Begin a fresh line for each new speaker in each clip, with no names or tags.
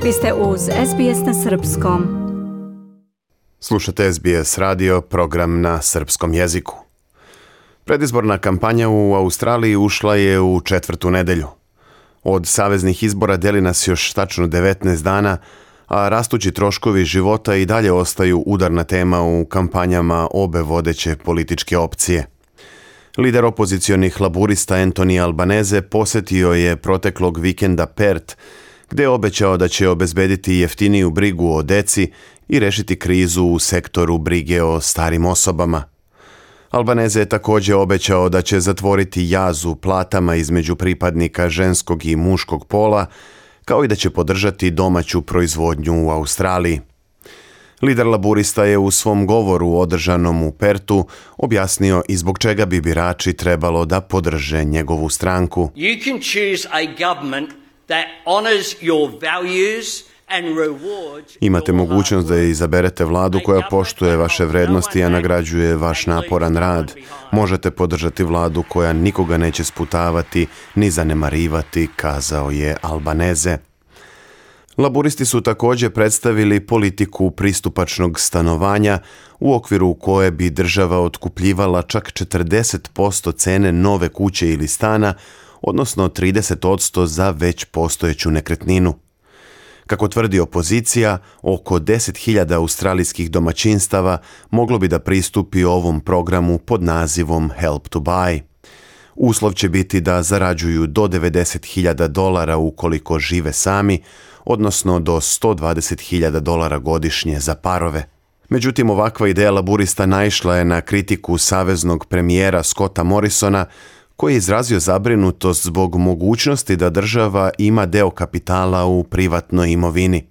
ste uz SBS na Srpskom. Slušate SBS radio, program na srpskom jeziku. Predizborna kampanja u Australiji ušla je u četvrtu nedelju. Od saveznih izbora deli nas još tačno 19 dana, a rastući troškovi života i dalje ostaju udarna tema u kampanjama obe vodeće političke opcije. Lider opozicionih laburista Antoni Albaneze posetio je proteklog vikenda Pert, gdje je obećao da će obezbediti jeftiniju brigu o deci i rešiti krizu u sektoru brige o starim osobama. Albaneze je također obećao da će zatvoriti jazu platama između pripadnika ženskog i muškog pola, kao i da će podržati domaću proizvodnju u Australiji. Lider laburista je u svom govoru održanom u Pertu objasnio i zbog čega bi birači trebalo da podrže njegovu stranku. Imate mogućnost da izaberete vladu koja poštuje vaše vrednosti, a nagrađuje vaš naporan rad. Možete podržati vladu koja nikoga neće sputavati ni zanemarivati, kazao je Albaneze. Laburisti su također predstavili politiku pristupačnog stanovanja u okviru koje bi država otkupljivala čak 40% cene nove kuće ili stana odnosno 30% za već postojeću nekretninu. Kako tvrdi opozicija, oko 10.000 australijskih domaćinstava moglo bi da pristupi ovom programu pod nazivom Help to Buy. Uslov će biti da zarađuju do 90.000 dolara ukoliko žive sami, odnosno do 120.000 dolara godišnje za parove. Međutim, ovakva ideja laburista naišla je na kritiku saveznog premijera Scotta Morrisona, koji je izrazio zabrinutost zbog mogućnosti da država ima deo kapitala u privatnoj imovini.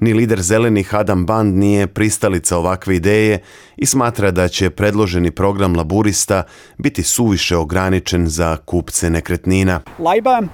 Ni lider zelenih Adam Band nije pristalica ovakve ideje i smatra da će predloženi program laburista biti suviše ograničen za kupce nekretnina. Labor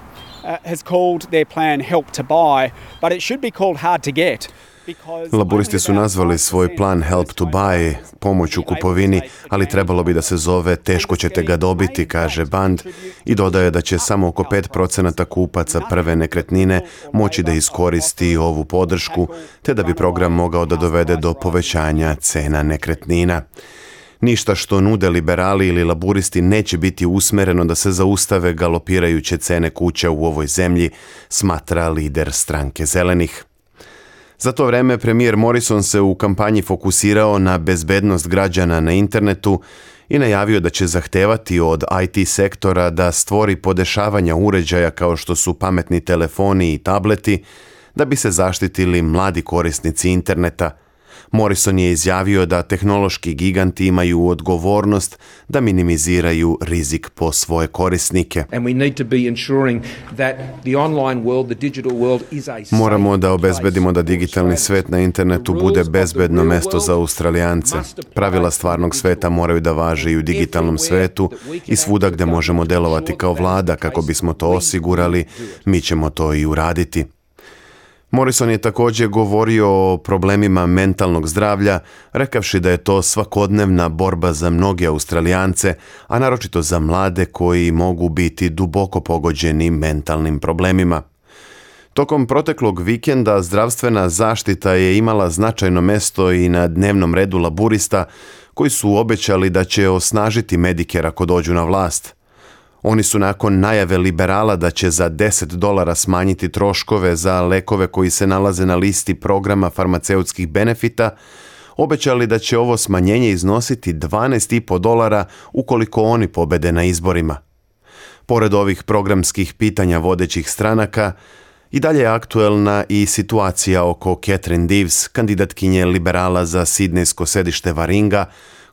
Laburisti su nazvali svoj plan Help to Buy, pomoć u kupovini, ali trebalo bi da se zove Teško ćete ga dobiti, kaže Band i dodaje da će samo oko 5% kupaca prve nekretnine moći da iskoristi ovu podršku, te da bi program mogao da dovede do povećanja cena nekretnina. Ništa što nude liberali ili laburisti neće biti usmereno da se zaustave galopirajuće cene kuća u ovoj zemlji, smatra lider stranke zelenih. Za to vreme premijer Morrison se u kampanji fokusirao na bezbednost građana na internetu i najavio da će zahtevati od IT sektora da stvori podešavanja uređaja kao što su pametni telefoni i tableti da bi se zaštitili mladi korisnici interneta – Morrison je izjavio da tehnološki giganti imaju odgovornost da minimiziraju rizik po svoje korisnike. Moramo da obezbedimo da digitalni svet na internetu bude bezbedno mesto za Australijance. Pravila stvarnog sveta moraju da važe i u digitalnom svetu i svuda gde možemo delovati kao vlada kako bismo to osigurali, mi ćemo to i uraditi. Morrison je također govorio o problemima mentalnog zdravlja, rekavši da je to svakodnevna borba za mnoge Australijance, a naročito za mlade koji mogu biti duboko pogođeni mentalnim problemima. Tokom proteklog vikenda zdravstvena zaštita je imala značajno mesto i na dnevnom redu laburista koji su obećali da će osnažiti Medikera ako dođu na vlast – oni su nakon najave liberala da će za 10 dolara smanjiti troškove za lekove koji se nalaze na listi programa farmaceutskih benefita, obećali da će ovo smanjenje iznositi 12,5 dolara ukoliko oni pobede na izborima. Pored ovih programskih pitanja vodećih stranaka, i dalje je aktuelna i situacija oko Catherine Dives, kandidatkinje liberala za sidnejsko sedište Varinga,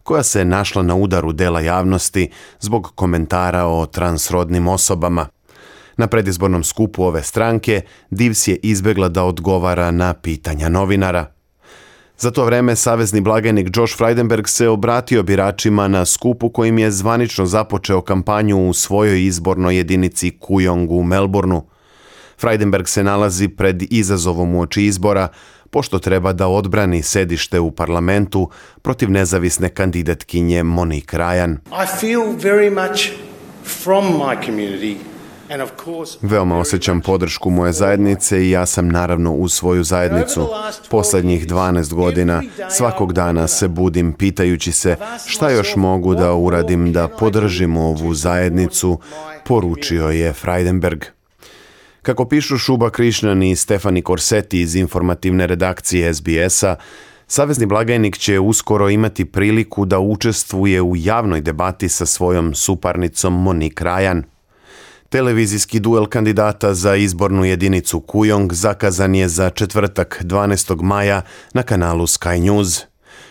koja se našla na udaru dela javnosti zbog komentara o transrodnim osobama. Na predizbornom skupu ove stranke Divs je izbjegla da odgovara na pitanja novinara. Za to vreme savezni blagajnik Josh Freidenberg se obratio biračima na skupu kojim je zvanično započeo kampanju u svojoj izbornoj jedinici Kujongu u Melbourneu. Freidenberg se nalazi pred izazovom u oči izbora pošto treba da odbrani sedište u parlamentu protiv nezavisne kandidatkinje Monique Ryan. I feel very much from my community Veoma osjećam podršku moje zajednice i ja sam naravno u svoju zajednicu. Posljednjih 12 godina svakog dana se budim pitajući se šta još mogu da uradim da podržim ovu zajednicu, poručio je Freidenberg. Kako pišu Šuba Krišnan i Stefani Korseti iz informativne redakcije SBS-a, Savezni blagajnik će uskoro imati priliku da učestvuje u javnoj debati sa svojom suparnicom Moni Rajan. Televizijski duel kandidata za izbornu jedinicu Kujong zakazan je za četvrtak 12. maja na kanalu Sky News.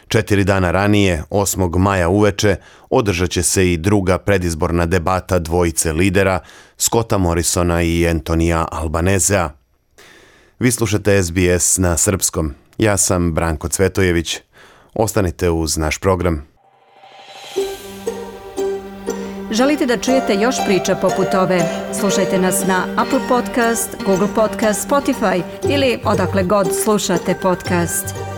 Četiri dana ranije, 8. maja uveče, održat će se i druga predizborna debata dvojice lidera, Scotta Morrisona i Antonija Albanezea. Vi slušate SBS na srpskom. Ja sam Branko Cvetojević. Ostanite uz naš program. Želite da čujete još priča poput ove? Slušajte nas na Apple Podcast, Google Podcast, Spotify ili odakle god slušate podcast.